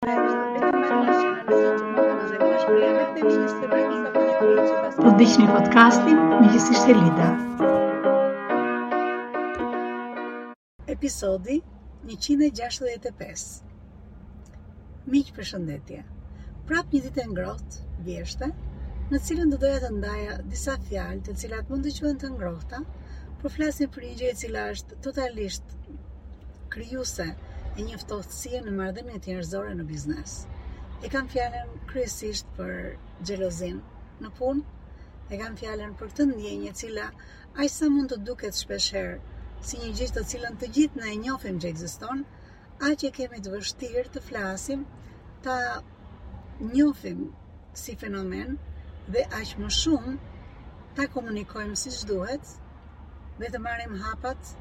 Po dëgjoni podcastin me Lisi Shelida. Episodi 165. Miq përshëndetje. Prap një ditë e ngrohtë, vjeshte, në të cilën do doja të ndaja disa fjalë, të cilat mund të quhen të ngrohta, por flasim për një gjë e cila është totalisht krijuese e një ftohtësie në marrëdhëniet njerëzore në biznes. E kam fjalën kryesisht për xhelozinë në punë, e kam fjalën për këtë ndjenjë e cila aq sa mund të duket shpesh herë si një gjë të cilën të gjithë ne e njohim që ekziston, aq e kemi të vështirë të flasim, ta njohim si fenomen dhe aq më shumë ta komunikojmë siç duhet dhe të marrim hapat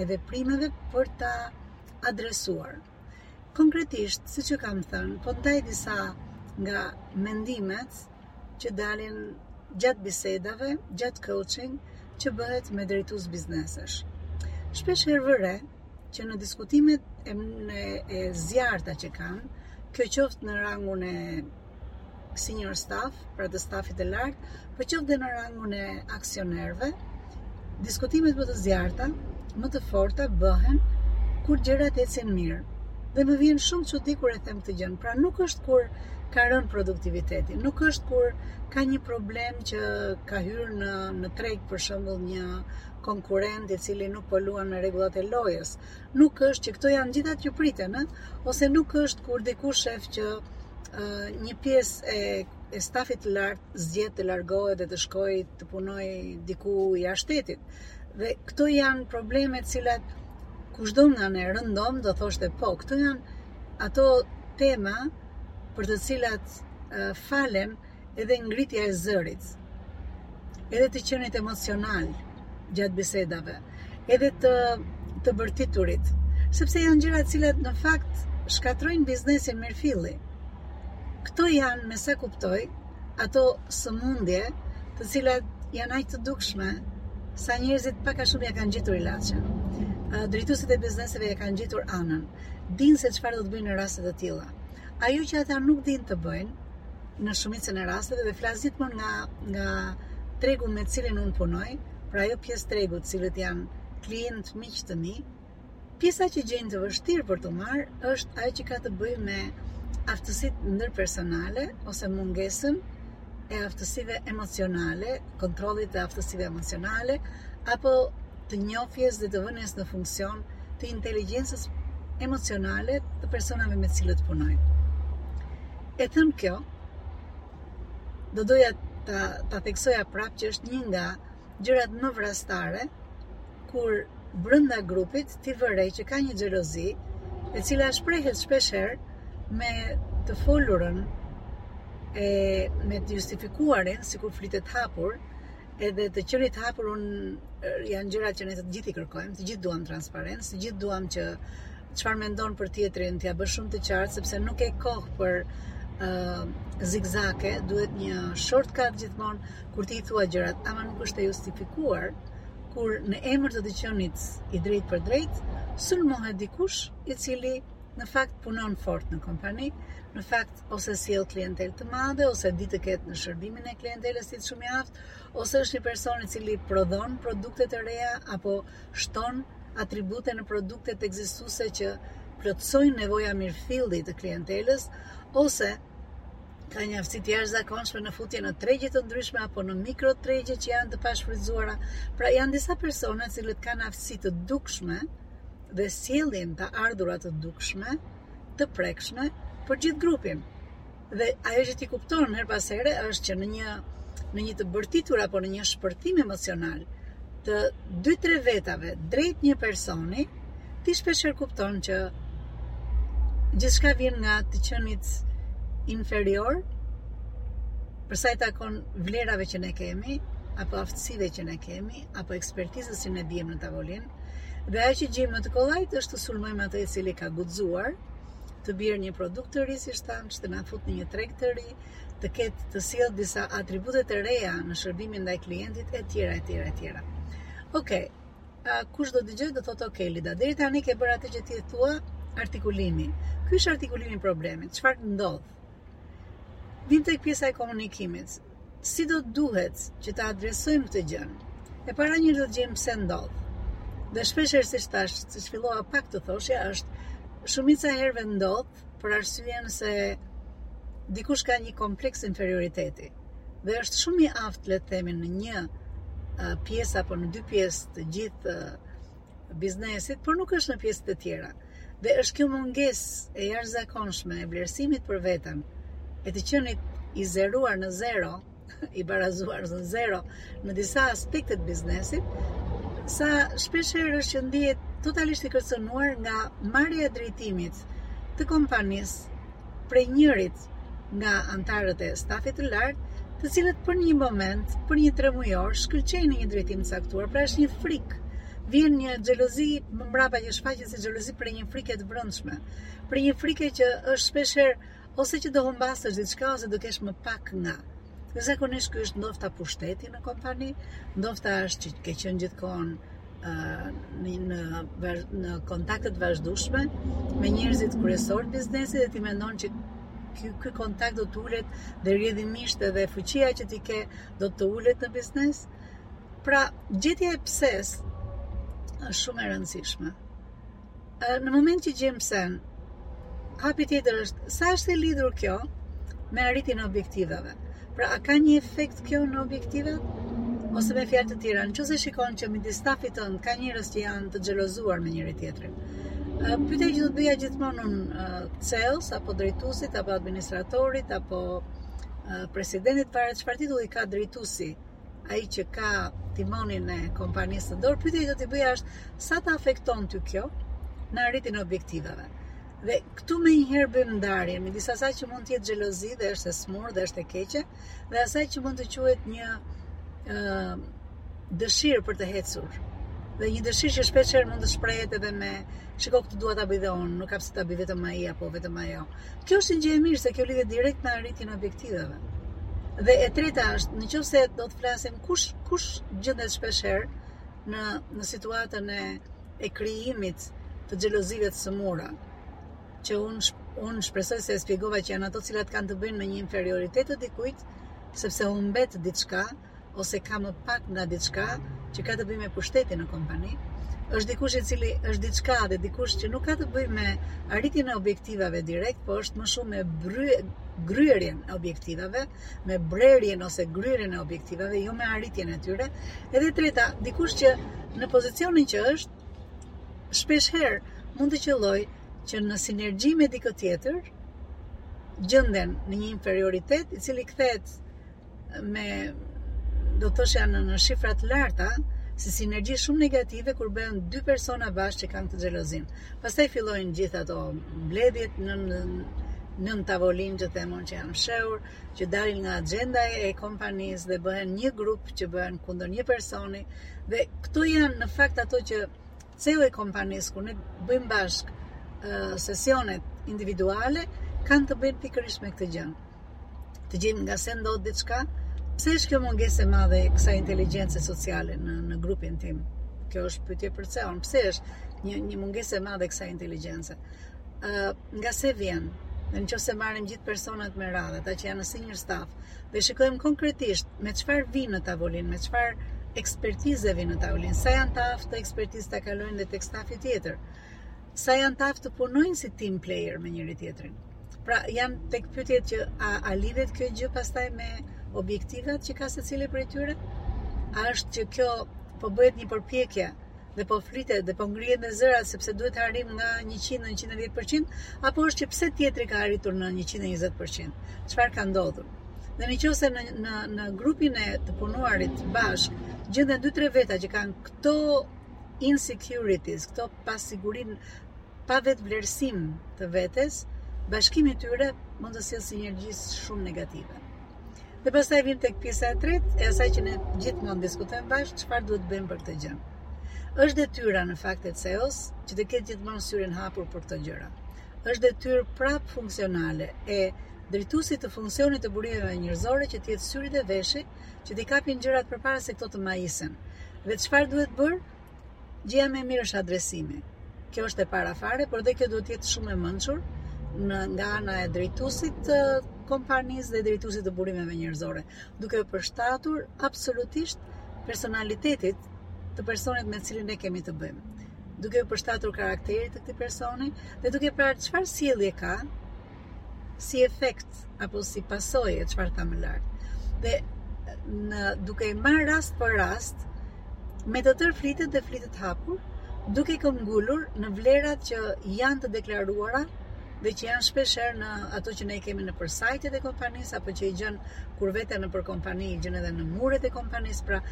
e veprimeve për ta adresuar. Konkretisht, siç e kam thënë, po ndaj disa nga mendimet që dalin gjatë bisedave, gjatë coaching, që bëhet me drejtues biznesesh. Shpesh herë vë re, që në diskutimet e, në, e zjarta që kanë, kjo qoftë në rangun e senior staff, pra të stafit të lartë, por po qoftë dhe në rangun e aksionerëve, diskutimet më të zjarta, më të forta bëhen kur gjërat ecin mirë. Dhe më vjen shumë çudi kur e them këtë gjë. Pra nuk është kur ka rënë produktiviteti, nuk është kur ka një problem që ka hyrë në në treg për shembull një konkurrent i cili nuk po luan me rregullat e lojës. Nuk është që këto janë gjërat që priten, ë? Ose nuk është kur diku shef që uh, një pjesë e e stafit të lartë zgjedh të largohet dhe të shkojë të punojë diku jashtë shtetit. Dhe këto janë probleme të cilat kushdo nga ne rëndom do thoshte po, këto janë ato tema për të cilat uh, falen edhe ngritja e zërit, edhe të qenit emocional gjatë bisedave, edhe të të bërtiturit, sepse janë gjëra të cilat në fakt shkatërrojnë biznesin mirëfilli. Këto janë, me sa kuptoj, ato sëmundje të cilat janë aq të dukshme sa njerëzit pak a shumë ia kanë gjetur ilaçin. Drejtuesit e bizneseve e kanë gjetur anën. Dinë se çfarë do të bëjnë në raste të tilla. Ajo që ata nuk dinë të bëjnë, në shumicën e rasteve dhe flas gjithmonë nga nga tregu me të cilin unë punoj, pra ajo pjesë tregu të cilët janë klientë miq të mi, pjesa që gjejnë të vështirë për t'u marrë është ajo që ka të bëjë me aftësitë ndërpersonale ose mungesën e aftësive emocionale, kontrollit të aftësive emocionale apo të njohjes dhe të vënies në funksion të inteligjencës emocionale të personave me të cilët punojnë. E thënë kjo, do doja ta ta theksoja prapë që është një nga gjërat më vrastare kur brenda grupit ti vëren që ka një xhelozi e cila shprehet shpesh herë me të folurën e me të justifikuarin sikur flitet hapur Edhe të qenit të hapur un janë gjëra që ne të gjithë i kërkojmë, të gjithë duam transparencë, të gjithë duam që çfarë mendon për tjetrin t'ia bësh shumë të qartë sepse nuk ke kohë për uh, zigzake, duhet një shortcut gjithmonë kur ti i thua gjërat, ama nuk është e justifikuar kur në emër të të qenit i drejtpërdrejtë sulmohet dikush i cili në fakt punon fort në kompani, në fakt ose sjell klientelë të madhe, ose di të ketë në shërbimin e klientelës të jetë shumë i aftë, ose është një person i cili prodhon produkte të reja apo shton atribute në produktet ekzistuese që plotësojnë nevoja mirëfilli të klientelës, ose ka një aftësi të jashtëzakonshme në futje në tregje të ndryshme apo në mikrotregje që janë të pashfrytëzuara. Pra janë disa persona të cilët kanë aftësi të dukshme dhe sjellin të ardhura të dukshme, të prekshme për gjithë grupin. Dhe ajo që ti kupton herë pas here është që në një në një të bërtitur apo në një shpërthim emocional të dy tre vetave drejt një personi, ti shpesh e kupton që gjithçka vjen nga të qenit inferior për sa i takon vlerave që ne kemi, apo aftësive që ne kemi, apo ekspertizës që ne biem në tavolinë, Dhe ajo që gjejmë më të kollajt është të sulmojmë atë i cili ka guxuar të bjerë një produkt të ri, siç thamë, që të na fusë në një treg të ri, të ketë të sjellë disa atribute të reja në shërbimin ndaj klientit e tjera e tjera e tjera. Ok, a, kush do dëgjojë do thotë ok, Lida, deri tani ke bërë atë që ti i thua, artikulimi. Ky është artikulimi i problemit, çfarë ndodh? Vijmë tek pjesa e komunikimit. Si do të duhet që ta adresojmë këtë gjën? E para një do të gjejmë pse ndodh. Dhe shpesh herë siç thashë, siç fillova pak të thoshja është shumica e herëve ndodh për arsyen se dikush ka një kompleks inferioriteti dhe është shumë i aftë le të themi në një pjesë apo në dy pjesë të gjithë biznesit, por nuk është në pjesë të tjera. Dhe është kjo mungesë e jashtëzakonshme e vlerësimit për veten, e të qenit i zeruar në zero, i barazuar në zero në disa aspekte të biznesit, sa shpeshherë është që ndihet totalisht i kërcënuar nga marrja e drejtimit të kompanisë prej njërit nga antarët e stafit të lartë, të cilët për një moment, për një tremujor, shkëlqejnë në një drejtim të caktuar, pra është një frikë. Vjen një xhelozi më mbrapa që shfaqet si xhelozi prej një frike të brendshme, prej një frike që është shpeshherë ose që do humbasësh diçka ose do kesh më pak nga. Zakonisht ky është ndofta pushteti në kompani, ndofta është që ke qenë gjithkohon në kontakt të vazhdushme me njerëzit kryesorë të biznesit dhe ti mendon që ky ky kontakt do të ulet dhe rrjedhimisht edhe fuqia që ti ke do të ulet në biznes. Pra, gjetja e psesë është shumë e rëndësishme. Në moment që gjen psenë, hapi tjetër është sa është e lidhur kjo me arritjen e objektivave. Pra, a ka një efekt kjo në objektivat? Ose me fjalë të tjera, nëse shikon që midis stafit tënd ka njerëz që janë të xhelozuar me njëri-tjetrin. Pyetja që do t'i bëja gjithmonë unë CEO-s apo drejtuesit apo administratorit apo presidentit pra çfarë titulli ka drejtuesi ai që ka timonin e kompanisë në dorë, pyetja që do t'i bëja është sa ta afekton ty kjo në arritjen e objektivave. Dhe këtu menjëherë bëjmë ndarje, midis asaj që mund të jetë xhelozi dhe është e sëmurë dhe është e keqe, dhe asaj që mund të quhet një uh, dëshirë për të hecur. Dhe një dëshirë që shpeshherë mund të shprehet edhe me shiko këtë dua ta bëj dhe unë, nuk ka pse ta bëjë vetëm ai apo vetëm ajo. Kjo është një gjë e mirë se kjo lidhet direkt me arritjen e objektiveve. Dhe e treta është, në qoftë se do të flasim kush kush gjendet shpeshherë në në situatën e e krijimit të xhelozive të sëmura, që unë unë shpresoj se e shpjegova që janë ato cilat kanë të bëjnë me një inferioritet të dikujt, sepse humbet diçka, ose ka më pak nga diçka që ka të bëjë me pushtetin në kompani, është dikush i cili është diçka dhe dikush që nuk ka të bëjë me arritjen e objektivave direkt, por është më shumë me bry, gërryerjen e objektivave, me brerjen ose gërryerjen e objektivave, jo me arritjen e tyre. Edhe e treta, dikush që në pozicionin që është, shpeshherë mund të qëllojë që në sinergji me dikë tjetër, gjendet në një inferioritet, i cili kthehet me, do të thosha, janë në shifra të larta si sinergji shumë negative kur bëhen dy persona bashkë që kanë të xhelozin. Pastaj fillojnë gjithë ato mbledhjet nën tavolinë që themon që janë fshehur, që dalin nga axhenda e kompanisë dhe bëhen një grup që bëhen kundër një personi dhe këto janë në fakt ato që CEO i kompanisë, kur ne bëjmë bashkë sesionet individuale, kanë të bëjnë pikërisht me këtë gjë. Të gjejmë nga se ndodh diçka, pse është kjo mungesë e madhe e kësaj inteligjence sociale në në grupin tim. Kjo është pyetje për CEO-n, pse është një një mungesë e madhe e kësaj inteligjence. Ë uh, nga se vjen, në qoftë se marrim gjithë personat me radhë, ata që janë në senior staff, dhe shikojmë konkretisht me çfarë vijnë në tavolinë, me çfarë ekspertize vijnë në tavolinë, sa janë të aftë atë ekspertizë ta kalojnë dhe tek stafi tjetër, sa janë të aftë të punojnë si team player me njëri-tjetrin. Pra janë tek pyetjet që a, a lidhet kjo gjë pastaj me objektivat që ka secili prej tyre? A është që kjo po bëhet një përpjekje dhe po flitet dhe po ngrihen dhe zërat sepse duhet të arrijmë nga 100 në 110%, apo është që pse tjetri ka arritur në 120%? Çfarë ka ndodhur? Dhe në qoftë se në në në grupin e të punuarit bashkë gjenden dy tre veta që kanë këto insecurities, këto pasiguri, pa vetëvlerësim të vetes, bashkimi i tyre mund të sjellë sinergji shumë negative. Dhe pastaj vijmë tek pjesa e tretë, e asaj që ne gjithmonë diskutojmë bashkë, çfarë duhet të bëjmë për këtë gjë. Është detyra në fakt e CEO-s që të ketë gjithmonë syrin hapur për këto gjëra. Është detyrë prapë funksionale e drejtuesit të funksionit të burimeve njerëzore që të jetë syri dhe veshi që t'i kapin gjërat përpara se këto të majisen. Dhe çfarë duhet bërë? Gjëja më e mirë është adresimi. Kjo është e para fare, por dhe kjo duhet të jetë shumë e mençur nga ana e drejtuesit të kompanisë dhe drejtuesit të burimeve njerëzore, duke u përshtatur absolutisht personalitetit të personit me të cilin ne kemi të bëjmë. Duke iu përshtatur karakterit të këtij personi dhe duke parë çfarë sjellje ka, si efekt apo si pasojë e çfarë thashë më lart. Dhe në duke i marrë rast për rast, me të tërë flitet dhe flitet hapur, duke këmbgulur në vlerat që janë të deklaruara dhe që janë shpeshherë në ato që ne kemi nëpër sajtet e kompanisë apo që i gjen kur vete nëpër kompani i gjen edhe në muret e kompanisë pra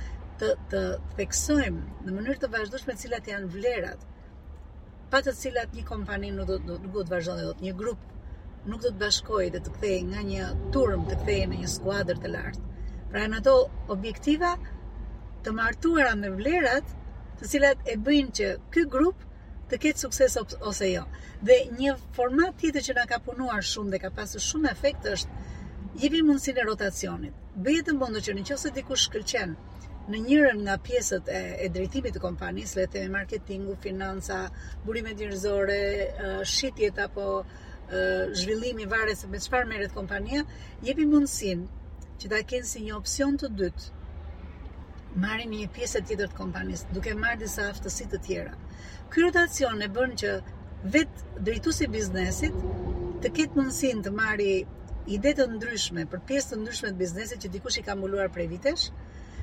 të të theksojmë në mënyrë të vazhdueshme cilat janë vlerat pa të cilat një kompani nuk do të nuk do të vazhdonte dot, një grup nuk do të bashkohej dhe të kthehej nga një turmë të kthehej në një skuadër të lartë. Pra në ato objektiva të martuara me vlerat, të cilat e bëjnë që ky grup të ketë sukses ose jo. Dhe një format tjetër që na ka punuar shumë dhe ka pasur shumë efekt është jepi mundësinë e rotacionit. Bëje të mundur që nëse dikush shkëlqen në njërën nga pjesët e, e drejtimit të kompanisë, le të themi marketingu, financa, burimet njerëzore, shitjet apo zhvillimi varet se me çfarë merret kompania, jepi mundësinë që ta kenë si një opsion të dytë marrjen e një pjese tjetër të kompanisë, duke marrë disa aftësi të tjera. Ky rotacion e bën që vetë drejtuesi i biznesit të ketë mundësinë të marrë ide të ndryshme për pjesë të ndryshme të biznesit që dikush i ka mbuluar prej vitesh.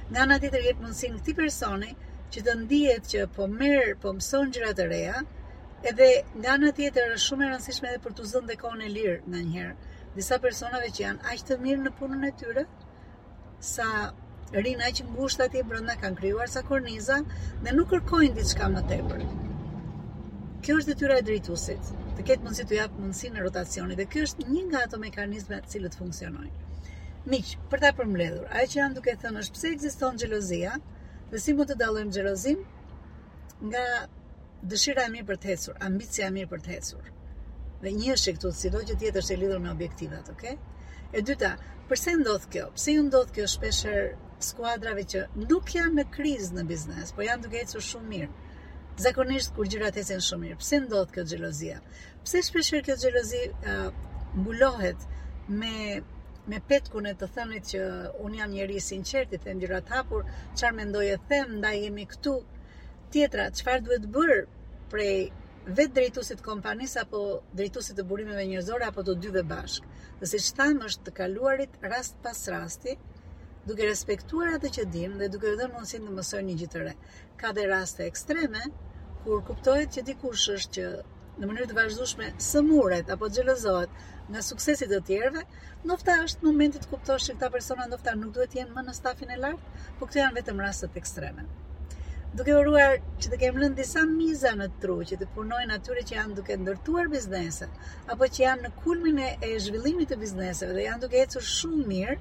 Nga ana tjetër i jep mundësinë këtij personi që të ndihet që po merr, po mëson gjëra të reja, edhe nga ana tjetër është shumë e rëndësishme edhe për t'u zënë dhe kohën e lirë ndonjëherë disa personave që janë aq të mirë në punën e tyre, sa rrinë aq ngushtë atje brenda kanë krijuar ca korniza dhe nuk kërkojnë diçka më tepër. Kjo është detyra e drejtuesit, të ketë mundësi t'u japë mundësinë e rotacionit dhe kjo është një nga ato mekanizma të cilët funksionojnë. Miq, për ta përmbledhur, ajo që jam duke thënë është pse ekziston xhelozia dhe si mund të dallojmë xhelozinë nga dëshira e mirë për të ecur, ambicia e mirë për të ecur. Dhe një është që këtu, sido që të jetë është e lidhur me objektivat, oke? E dyta, përse ndodhë kjo? Përse u ndodh kjo shpeshherë skuadrave që nuk janë në krizë në biznes, po janë duke ecur shumë mirë? Zakonisht, kur gjërat ecin shumë mirë, përse ndodh kjo xhelozia? Përse shpeshherë kjo xhelozi uh, mbulohet me me petkun e të thënit që unë jam njeri i sinqertë, i them gjërat hapur, çfarë mendoj e them, ndaj jemi këtu, Tjetra, çfarë duhet bërë prej vetë drejtuesit të kompanisë apo drejtuesit të burimeve njerëzore apo të dyve bashkë. Dhe siç thamë është të kaluarit rast pas rasti, duke respektuar atë që dinë dhe duke u dhënë mundësinë të mësojnë një gjë të re. Ka dhe raste ekstreme kur kuptohet që dikush është që në mënyrë të vazhdueshme sëmuret apo xhelozohet nga suksesi i të tjerëve, nofta është momenti të kuptosh që këta persona nofta nuk duhet të jenë më në stafin e lartë, por këto janë vetëm rastet ekstreme. Duke uruar që të kemë lënë disa miza në tru, që t'u punojnë atyre që janë duke ndërtuar biznese, apo që janë në kulmin e, e zhvillimit të bizneseve dhe janë duke ecur shumë mirë,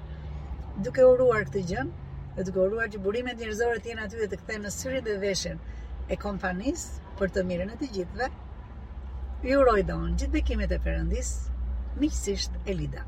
duke uruar këtë gjën, dhe duke uruar që burimet njerëzore të jenë aty dhe të kthehen në syrin dhe veshin e kompanisë, për të mirën e të gjithëve. Ju uroj të gjithë bekimet e Perëndisë, miqësisht Elida.